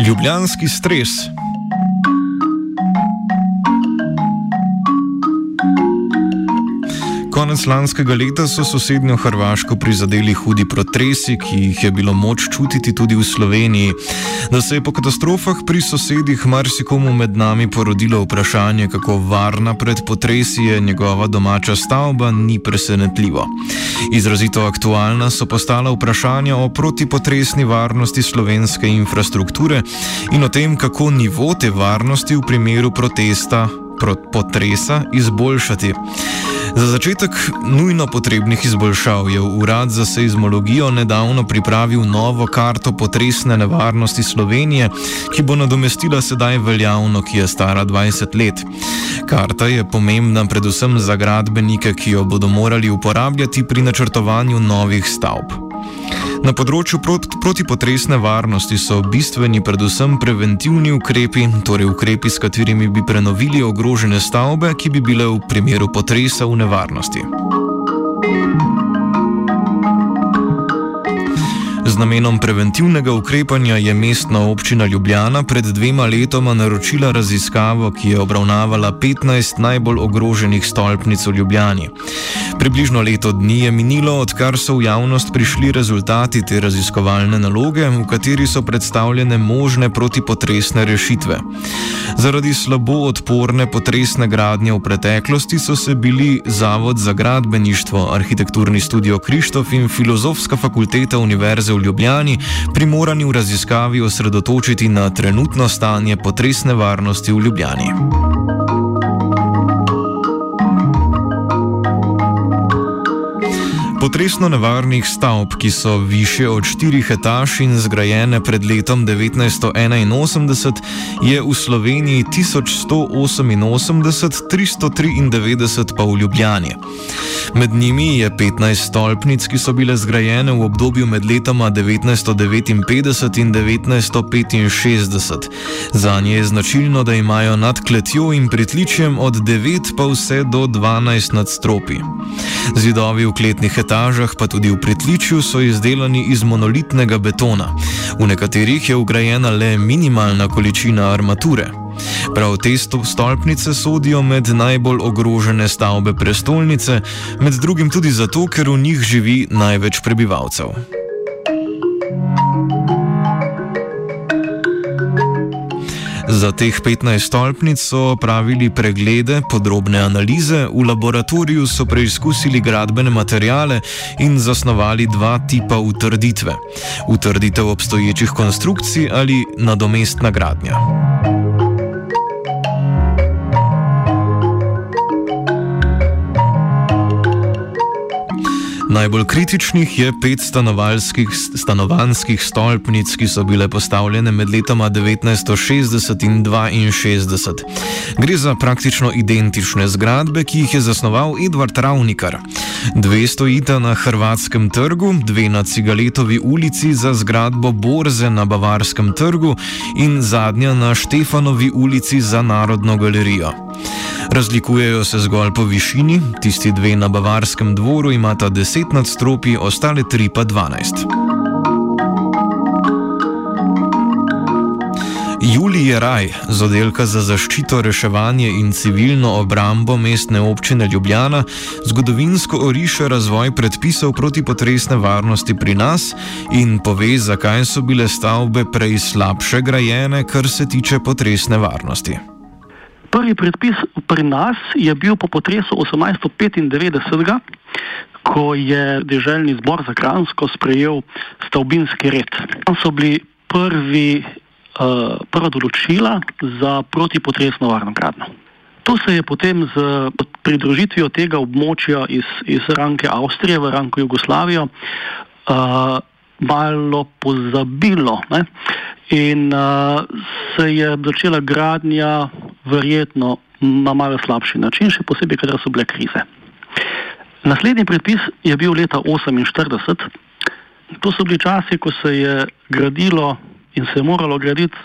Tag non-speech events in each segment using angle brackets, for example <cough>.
Ljubljanski stres. Konec lanskega leta so sosednjo Hrvaško prizadeli hudi protresi, ki jih je bilo moč čutiti tudi v Sloveniji. Da se je po katastrofah pri sosedih marsikomu med nami porodilo vprašanje, kako varna pred potresi je njegova domača stavba, ni presenetljivo. Izrazito aktualna so postala vprašanja o protipotresni varnosti slovenske infrastrukture in o tem, kako nivo te varnosti v primeru protesta. Potresa izboljšati. Za začetek nujno potrebnih izboljšav je Urad za seizmologijo nedavno pripravil novo karto potresne nevarnosti Slovenije, ki bo nadomestila sedaj veljavno, ki je stara 20 let. Karta je pomembna predvsem za gradbenike, ki jo bodo morali uporabljati pri načrtovanju novih stavb. Na področju protipotresne varnosti so bistveni predvsem preventivni ukrepi, torej ukrepi, s katerimi bi prenovili ogrožene stavbe, ki bi bile v primeru potresa v nevarnosti. Z namenom preventivnega ukrepanja je mestna občina Ljubljana pred dvema letoma naročila raziskavo, ki je obravnavala 15 najbolj ogroženih stolpnic v Ljubljani. Približno leto dni je minilo, odkar so v javnost prišli rezultati te raziskovalne naloge, v kateri so predstavljene možne protipotresne rešitve. Zaradi slabo odporne potresne gradnje v preteklosti so se bili Zavod za gradbeništvo, Arhitekturni studio Krištof in Filozofska fakulteta Univerze v Ljubljani primorani v raziskavi osredotočiti na trenutno stanje potresne varnosti v Ljubljani. Potresno nevarnih stavb, ki so više od štirih etaž in zgrajene pred letom 1981, je v Sloveniji 1188, 393 pa v Ljubljani. Med njimi je 15 stolpnic, ki so bile zgrajene v obdobju med letoma 1959 in 1965. Za nje je značilno, da imajo nad kletjo in pritličjem od 9 pa vse do 12 nadstropi. Zidovi v kletnih etažah, pa tudi v pritličju, so izdelani iz monolitnega betona. V nekaterih je ugrajena le minimalna količina armature. Prav te stolpnice sodijo med najbolj ogrožene stavbe prestolnice, med drugim tudi zato, ker v njih živi največ prebivalcev. Za teh 15 stolpnic so pravili preglede, podrobne analize, v laboratoriju so preizkusili gradbene materijale in zasnovali dva tipa utrditve: utrditev obstoječih konstrukcij ali nadomestna gradnja. Najbolj kritičnih je pet stanovanskih stolpnic, ki so bile postavljene med letoma 1960 in 1962. Gre za praktično identične zgradbe, ki jih je zasnoval Edvard Ravnikar. Dve stojita na Hrvatskem trgu, dve na Cigaletovi ulici za zgradbo Borze na Bavarskem trgu in zadnja na Štefanovi ulici za Narodno galerijo. Razlikujejo se zgolj po višini, tisti dve na Bavarskem dvoru imata 10 nadstropji, ostale tri pa 12. Julij Jeraj z oddelka za zaščito, reševanje in civilno obrambo mestne občine Ljubljana zgodovinsko oriše razvoj predpisov protipotresne varnosti pri nas in pove, zakaj so bile stavbe prej slabše grajene, kar se tiče potresne varnosti. Prvi predpis pri nas je bil po potresu 1895, ko je državni zbor za Kransko sprejel stavbinski red. Tam so bili prvi, uh, prva določila za protipotresno varno gradno. To se je potem z pridružitvijo tega območja iz, iz Ranke Avstrije v Ranko Jugoslavijo uh, malo pozabilo. Ne? In uh, se je začela gradnja verjetno na malo slabši način, še posebej, kadar so bile krize. Naslednji predpis je bil leta 1948. To so bili časi, ko se je gradilo in se je moralo graditi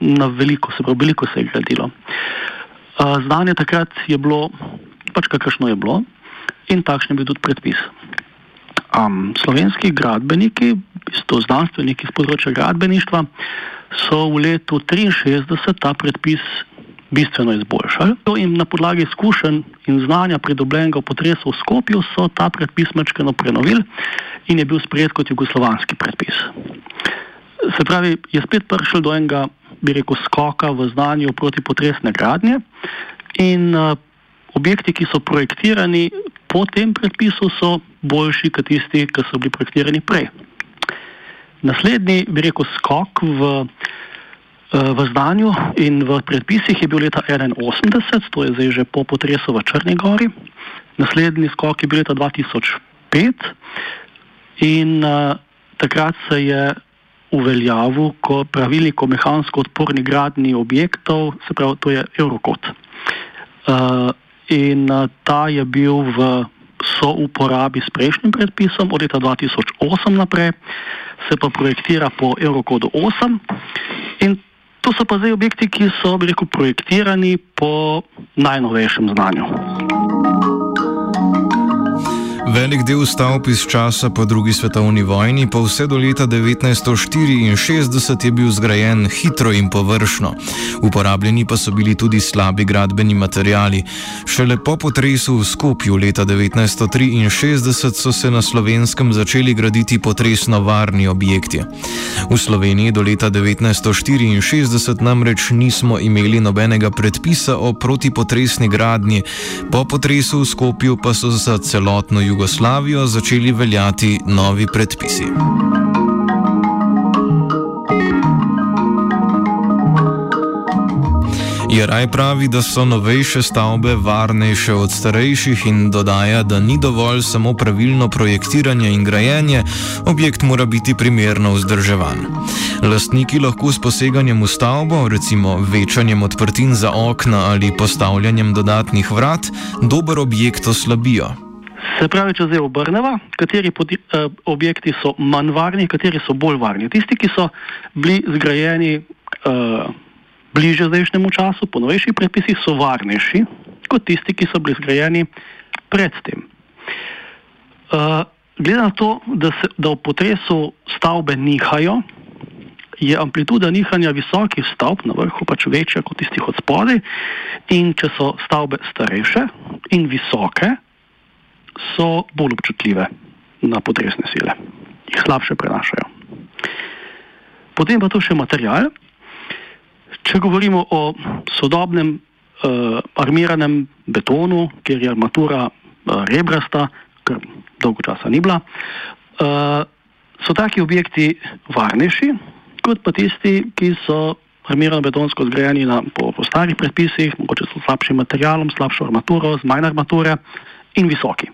na veliko, se pravi, veliko se je gradilo. Znanje takrat je bilo pač kakršno je bilo in takšen je bil tudi predpis. Um, slovenski gradbeniki, isto znanstveniki z področja gradbeništva, so v letu 1963 ta predpis bistveno izboljšali. In na podlagi izkušenj in znanja pridobljenega v potresu v Skopju so ta predpis mečkano prenovili in je bil sprejet kot jugoslovanski predpis. Se pravi, je spet prišel do enega, bi rekel, skoka v znanju protipotresne gradnje in uh, objekti, ki so projektirani po tem predpisu, so boljši kot tisti, ki so bili projektirani prej. Naslednji, bi rekel, skok v v zdanju in v predpisih je bil leta 1981, to je zdaj že po potresu v Črni Gori, naslednji skok je bil leta 2005 in uh, takrat se je uveljavil ko pravilnik o mehansko odporni gradni objektov, se pravi, to je Eurocode. Uh, in uh, ta je bil v souporabi s prejšnjim predpisom od leta 2008 naprej, se pa projektira po Eurocodu 8 in To so pa zdaj objekti, ki so, bi rekel, projektirani po najnovejšem znanju. Velik del stavb iz časa po drugi svetovni vojni, pa vse do leta 1964 je bil zgrajen hitro in površno. Uporabljeni pa so bili tudi slabi gradbeni materiali. Šele po potresu v Skopju leta 1963 so se na slovenskem začeli graditi potresno varni objekti. V Sloveniji do leta 1964 namreč nismo imeli nobenega predpisa o protipotresni gradnji, po potresu v Skopju pa so za celotno jugo. Jugoslavijo začeli veljati novi predpisi. Jaraj pravi, da so novejše stavbe varnejše od starejših in dodaja, da ni dovolj samo pravilno projektiranje in grajenje, objekt mora biti primerno vzdrževan. Lastniki lahko s poseganjem v stavbo, recimo večanjem odprtin za okna ali postavljanjem dodatnih vrat, dober objekt oslabijo. Se pravi, če zdaj obrnemo, kateri podi, eh, objekti so manj varni, kateri so bolj varni. Tisti, ki so bili zgrajeni eh, bliže zdajšnjemu času, po novejših predpisih, so varnejši kot tisti, ki so bili zgrajeni predtem. Eh, glede na to, da, se, da v potresu stavbe nihajo, je amplituda nihanja visokih stavb na vrhu pač večja kot tistih od spodaj, in če so stavbe starejše in visoke, so bolj občutljive na potresne sile, jih slabše prenašajo. Potem pa to še material. Če govorimo o sodobnem uh, armiranem betonu, kjer je armatura uh, rebrasta, kar dolgo časa ni bila, uh, so taki objekti varnejši kot pa tisti, ki so armirano betonsko zgrajeni na, po, po starih predpisih, mogoče s slabšim materialom, slabšo armaturo, z manj armature in visoki.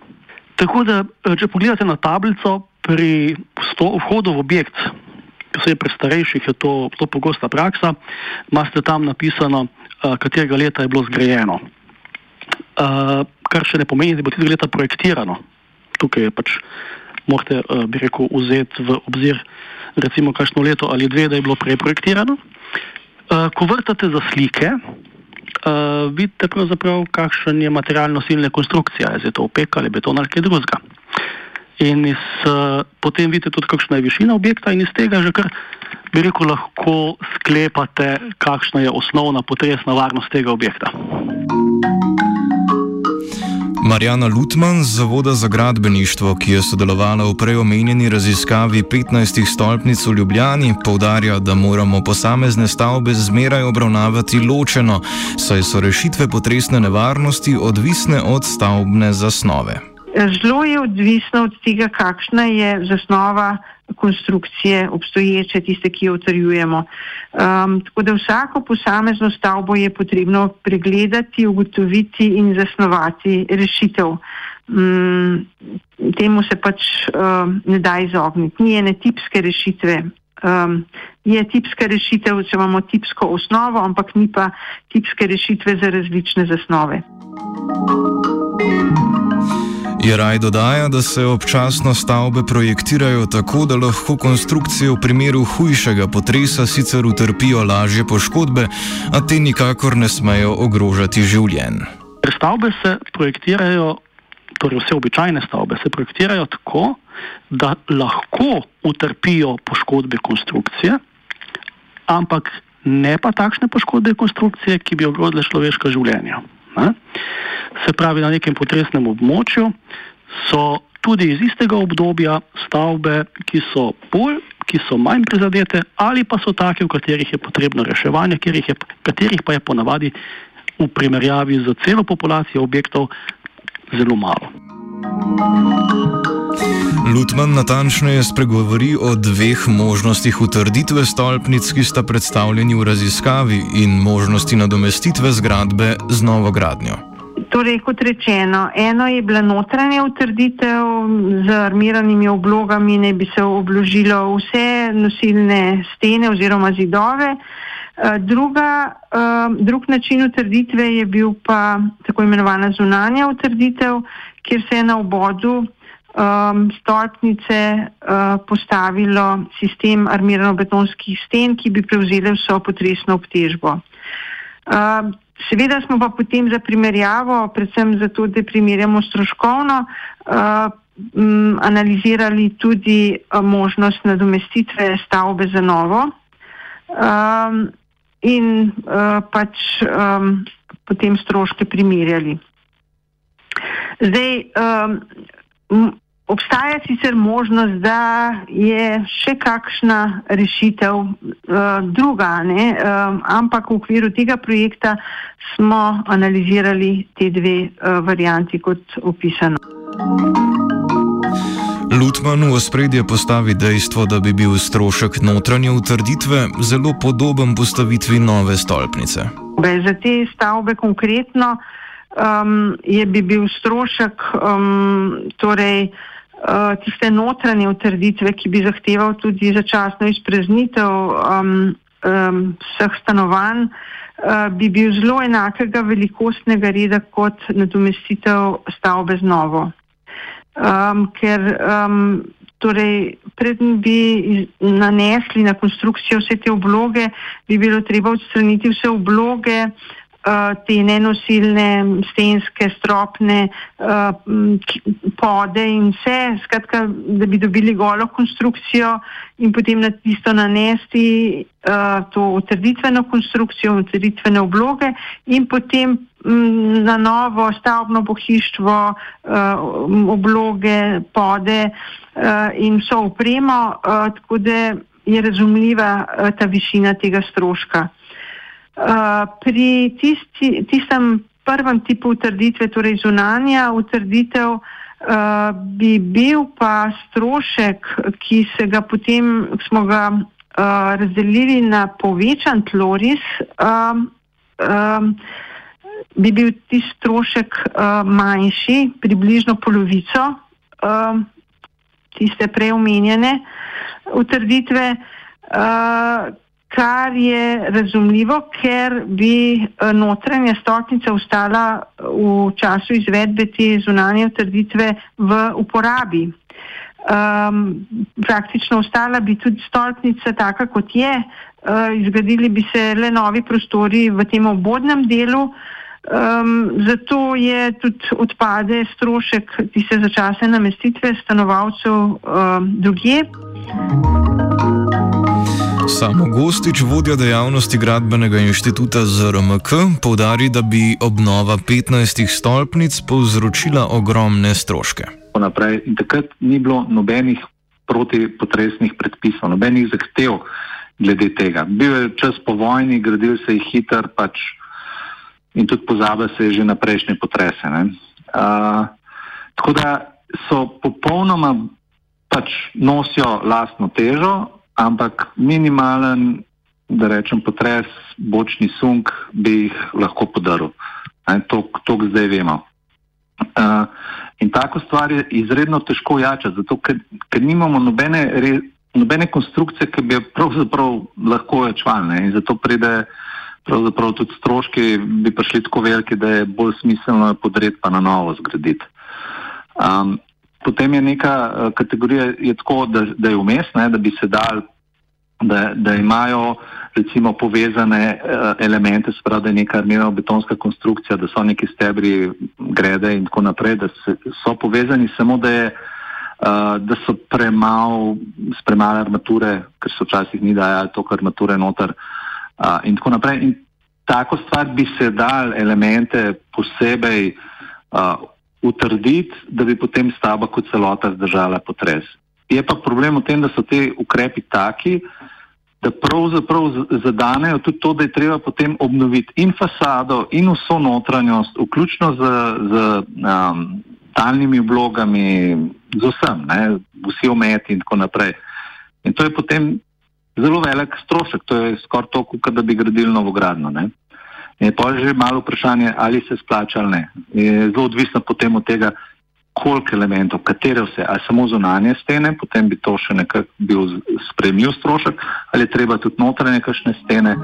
Tako da, eh, če pogledate na tablico pri vhodu v objekt, posebej pri starejših je to, to pogosta praksa, imate tam napisano, uh, katerega leta je bilo zgrajeno. Uh, kar še ne pomeni, da bo tega leta projektirano. Tukaj je pač, morate, bi rekel, vzeti v obzir, recimo, kakšno leto ali dve, da je bilo prej projektirano. Ko vrtate za slike, uh, vidite pravzaprav, kakšen je materialno silne konstrukcija, je to opek ali beton ali kaj drugega. In iz, uh, potem vidite tudi, kakšna je višina objekta, in iz tega že kar bi rekel, lahko sklepate, kakšna je osnovna potresna varnost tega objekta. Marjana Lutman z Zavoda za gradbeništvo, ki je sodelovala v preomenjeni raziskavi 15 stolpnic v Ljubljani, povdarja, da moramo posamezne stavbe zmeraj obravnavati ločeno, saj so rešitve potresne nevarnosti odvisne od stavbne zasnove. Zelo je odvisno od tega, kakšna je zasnova konstrukcije obstoječe, tiste, ki jo utrjujemo. Um, tako da vsako posamezno stavbo je potrebno pregledati, ugotoviti in zasnovati rešitev. Um, temu se pač um, ne da izogniti. Ni ene tipske rešitve. Um, je tipska rešitev, če imamo tipsko osnovo, ampak ni pa tipske rešitve za različne zasnove. Jeraj dodaja, da se občasno stavbe projektirajo tako, da lahko konstrukcije v primeru hujšega potresa sicer utrpijo lažje poškodbe, a te nikakor ne smejo ogrožati življenj. Stavbe se projektirajo, torej vse običajne stavbe se projektirajo tako, da lahko utrpijo poškodbe konstrukcije, ampak ne pa takšne poškodbe konstrukcije, ki bi ogrozile človeška življenja. Ne? Se pravi, na nekem potresnem območju so tudi iz istega obdobja stavbe, ki so bolj, ki so manj prizadete, ali pa so take, v katerih je potrebno reševanje, katerih, je, katerih pa je ponavadi v primerjavi z celo populacijo objektov zelo malo. Lutman natančneje spregovori o dveh možnostih utrditve stolpnic, ki sta predstavljeni v raziskavi, in možnosti nadomestitve zgradbe z novo gradnjo. Torej, kot rečeno, eno je bila notranja utrditev z armiranimi oblogami, ne bi se obložilo vse nosilne stene oziroma zidove. Eh, druga, eh, drug način utrditve je bil pa tako imenovana zunanja utrditev, kjer se je na obodu um, stolpnice uh, postavilo sistem armirano-betonskih sten, ki bi prevzeli vso potresno obtežbo. Uh, seveda smo pa potem za primerjavo, predvsem zato, da primerjamo stroškovno, uh, um, analizirali tudi uh, možnost nadomestitve stavbe za novo. Um, In uh, pač um, potem stroške primerjali. Zdaj, um, Obstaja sicer možnost, da je še kakšna rešitev uh, druga, uh, ampak v okviru tega projekta smo analizirali te dve uh, varianti, kot opisano. Lutman v ospredje postavi dejstvo, da bi bil strošek notranje utrditve zelo podoben postavitvi nove stolpnice. Za te stavbe konkretno um, je bi bil strošek um, torej, uh, tiste notranje utrditve, ki bi zahteval tudi začasno izpreznitev um, um, vseh stanovanj, uh, bi bil zelo enakega velikostnega reda kot nadomestitev stavbe z novo. Um, ker um, torej, predn bi nanesli na konstrukcijo vse te obloge, bi bilo treba odstraniti vse obloge, uh, te nenosilne stenske, stropne uh, pode in vse, skratka, da bi dobili golo konstrukcijo in potem na tisto nanesti uh, to utrditveno konstrukcijo, utrditvene obloge in potem um, na novo stavbno pohištvo, uh, obloge, pode uh, in vso upremo, uh, tako da je razumljiva uh, ta višina tega stroška. Uh, pri tisti, tistem prvem tipu utrditve, torej zunanja utrditev, uh, bi bil pa strošek, ki se ga potem smo ga uh, razdelili na povečan tloris, um, um, bi bil ti strošek uh, manjši, približno polovico uh, tiste preomenjene utrditve. Uh, kar je razumljivo, ker bi eh, notranja stolpnica ostala v času izvedbe te zunanje utrditve v uporabi. Um, praktično ostala bi tudi stolpnica taka, kot je, uh, izgradili bi se le novi prostori v tem obodnem delu, Um, zato je tudi odpade strošek tiste začasne namestitve stanovalcev um, drugje. Samo Gostič, vodja dejavnosti Gradbenega inštituta ZRMK, povdari, da bi obnova 15 stolpnic povzročila ogromne stroške. In takrat ni bilo nobenih protipotresnih predpisov, nobenih zahtev glede tega. Bil je čas po vojni, gradil se je hiter, pač in tudi pozabe se je že na prejšnje potrese. Uh, tako da so popolnoma pač nosijo lastno težo, ampak minimalen, da rečem, potres, bočni sunk bi jih lahko podaril. To, zdaj vemo. Uh, in tako stvar je izredno težko jačati, zato ker, ker nimamo nobene, re, nobene konstrukcije, ki bi jo pravzaprav lahko jačvali. In zato pride pravzaprav tudi stroški bi prišli tako veliki, da je bolj smiselno podreti pa na novo zgraditi. Um, potem je neka uh, kategorija, je tako, da, da je vmes, ne, da bi se dal, da, da imajo recimo povezane uh, elemente, sprav, da je neka armirana betonska konstrukcija, da so neki stebri grede in tako naprej, da so povezani samo, da je Uh, da so premalo, premale armature, ker so včasih ni dajali to armature noter, uh, in tako naprej. In tako stvar bi se dal elemente posebej uh, utrditi, da bi potem stavba kot celota zdržala potres. Je pa problem v tem, da so te ukrepi taki, da pravzaprav zadanejo tudi to, da je treba potem obnoviti in fasado, in vso notranjost, vključno z, z um, talnimi vlogami, z vsem, ne, vsi ometi in tako naprej. In to je potem zelo velik strošek, to je skoraj toliko, kot da bi gradili novogradno. Ne? Je pa že malo vprašanje, ali se splača ali ne. Je zelo odvisno potem od tega, koliko elementov, katere vse, ali samo zunanje stene, potem bi to še nekako bil spremljiv strošek, ali je treba tudi notranje kakšne stene.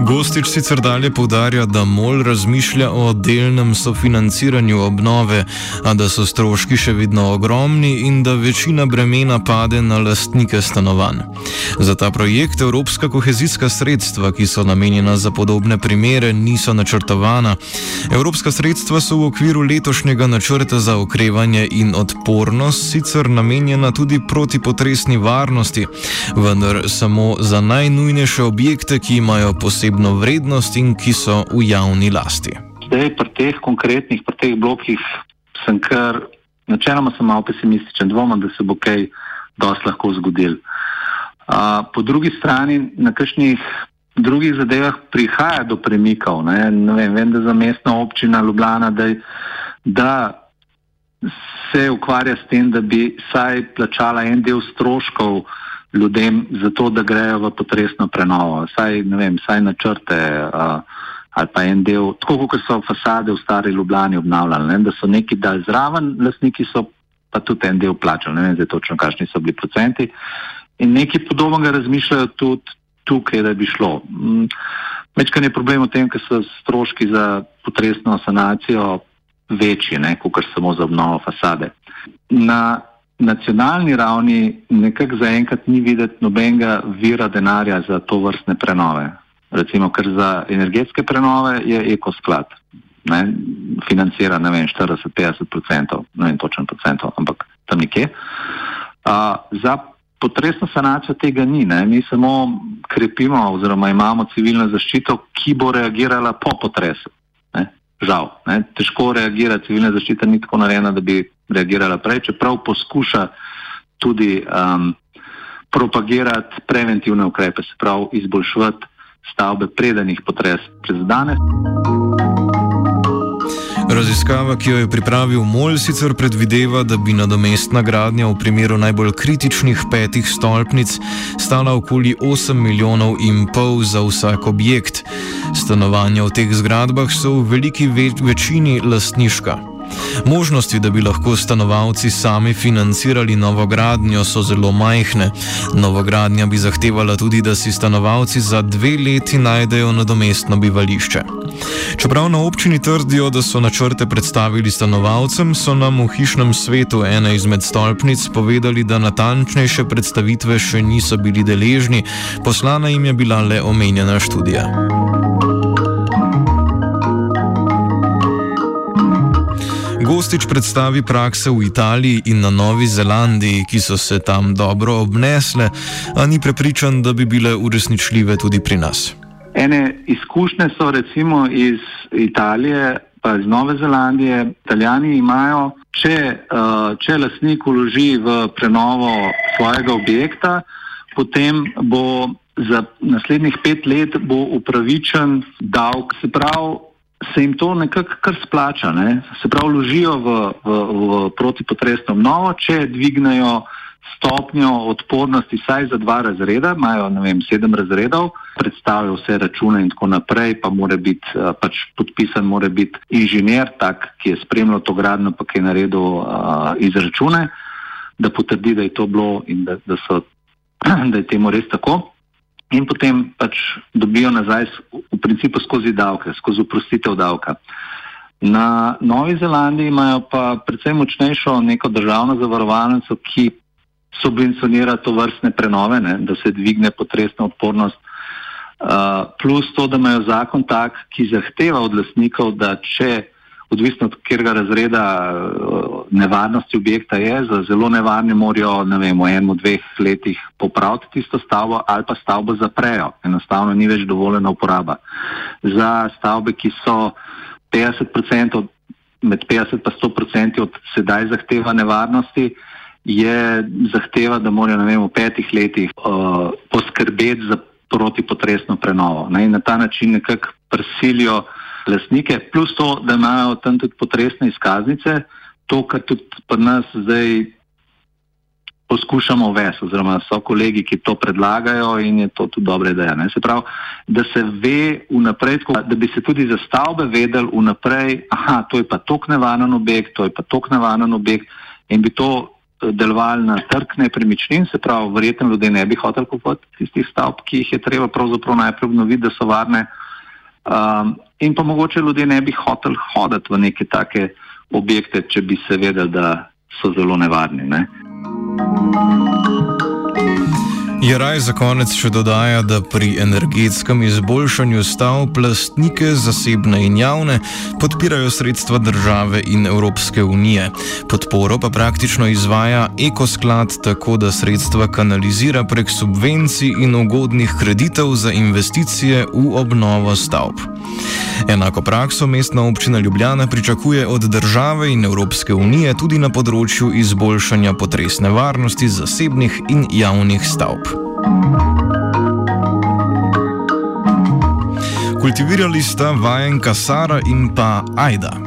Gostič sicer dalje povdarja, da MOL razmišlja o delnem sofinanciranju obnove, a da so stroški še vedno ogromni in da večina bremena pade na lastnike stanovanj. Za ta projekt evropska kohezijska sredstva, ki so namenjena za podobne primere, niso načrtovana. Evropska sredstva so v okviru letošnjega načrta za okrevanje in odpornost sicer namenjena tudi protipotresni varnosti, vendar samo za najnujnejše objekte, ki imajo posebno posebno vrednost in ki so v javni lasti. Zdaj, pri teh konkretnih, pri teh blokih, sem kar načeloma sem malo pesimističen, dvomim, da se bo kaj dosti lahko zgodil. Uh, po drugi strani, na kakšnih drugih zadevah prihaja do premikov. Ne? Ne vem, vem, da za mestna občina Ljubljana, da, da se ukvarja s tem, da bi saj plačala en del stroškov uh, ljudem za to, da grejo v potresno prenovo, saj, vem, saj načrte uh, ali pa en del, tako kot so fasade v stari Ljubljani obnavljali, ne, da so neki dal zraven, lasniki so pa tudi en del plačali, ne vem zdaj točno, kakšni so bili procenti. In nekaj podobnega razmišljajo tudi tukaj, da bi šlo. Večkrat mm, je problem v tem, ker so stroški za potresno sanacijo večji, kot samo za obnovo fasade. Na nacionalni ravni nekako zaenkrat ni videti nobenega vira denarja za to vrstne prenove. Recimo, ker za energetske prenove je ekosklad, ne, financira ne vem, 40-50%, ne vem točno procentov, ampak tam nekje. A, za potresno sanacijo tega ni, ne. mi samo krepimo oziroma imamo civilno zaščito, ki bo reagirala po potresu. Žal, ne. težko reagira civilna zaščita, ni tako narejena, da bi reagirala prej, čeprav poskuša tudi um, propagirati preventivne ukrepe, se pravi izboljšati stavbe, preden jih potres prizadene. Raziskava, ki jo je pripravil MOL, sicer predvideva, da bi nadomestna gradnja v primeru najbolj kritičnih petih stolpnic stala okoli 8 milijonov in pol za vsak objekt. Stanovanja v teh zgradbah so v veliki ve večini lastniška. Možnosti, da bi lahko stanovalci sami financirali novogradnjo, so zelo majhne. Novogradnja bi zahtevala tudi, da si stanovalci za dve leti najdejo nadomestno bivališče. Čeprav na občini trdijo, da so načrte predstavili stanovalcem, so nam v hišnem svetu ene izmed stolpnic povedali, da natančnejše predstavitve še niso bili deležni, poslana jim je bila le omenjena študija. Gostič predstavi prakse v Italiji in na Novi Zelandiji, ki so se tam dobro obnesle, a ni prepričan, da bi bile uresničljive tudi pri nas. Ene izkušnje so recimo iz Italije, pa iz Nove Zelandije. Italijani imajo, če, uh, če lasnik uloži v prenovo svojega objekta, potem bo za naslednjih pet let upravičen davek. Se pravi, se jim to nekako kar splača. Ne? Se pravi, vložijo v, v, v protipotresno obnovo, če dvignejo stopnjo odpornosti vsaj za dva razreda, imajo vem, sedem razredov, predstavijo vse račune in tako naprej, pa mora biti eh, pač podpisan, mora biti inženir, tak, ki je spremljal to gradno, pa ki je naredil uh, izračune, da potrdi, da je to bilo in da, da, so, <clears throat> da je temu res tako in potem pač dobijo nazaj v principu skozi davke, skozi uprostitev davka. Na Novi Zelandiji imajo pa predvsem močnejšo neko državno zavarovalnico, ki subvencionira to vrstne prenove, ne, da se dvigne potresna odpornost, uh, plus to, da imajo zakon tak, ki zahteva od lasnikov, da če odvisno od katerega razreda eh, nevarnosti objekta je, za zelo nevarne morajo vem, v enem, dveh letih popraviti tisto stavbo ali pa stavbo zaprejo. Enostavno ni več dovoljena uporaba. Za stavbe, ki so 50% od, med 50 in 100% od sedaj zahteva nevarnosti, je zahteva, da morajo vem, v petih letih uh, poskrbeti za protipotresno prenovo. Ne, na ta način nekako prisilijo lastnike, plus to, da imajo tam tudi potresne izkaznice, to, kar tudi pri nas zdaj poskušamo uvesti, oziroma so kolegi, ki to predlagajo in je to tudi dobra ideja. Se pravi, da se ve vnaprej, da bi se tudi za stavbe vedeli vnaprej, aha, to je pa tok nevaren objekt, to je pa tok nevaren objekt in bi to eh, delovali na trg nepremičnin, se pravi, verjetno ljudje ne bi hoteli kupovati tistih stavb, ki jih je treba pravzaprav najprej obnoviti, da so varne. Um, in pa mogoče ljudje ne bi hoteli hoditi v neke take objekte, če bi se vedeli, da so zelo nevarni. Ne? Jaraj za konec še dodaja, da pri energetskem izboljšanju stavb lastnike zasebne in javne podpirajo sredstva države in Evropske unije. Podporo pa praktično izvaja ekosklad tako, da sredstva kanalizira prek subvencij in ugodnih kreditov za investicije v obnovo stavb. Enako prakso mestna občina Ljubljana pričakuje od države in Evropske unije tudi na področju izboljšanja potresne varnosti zasebnih in javnih stavb. Kultivirali sta vajenka Sara in pa Aida.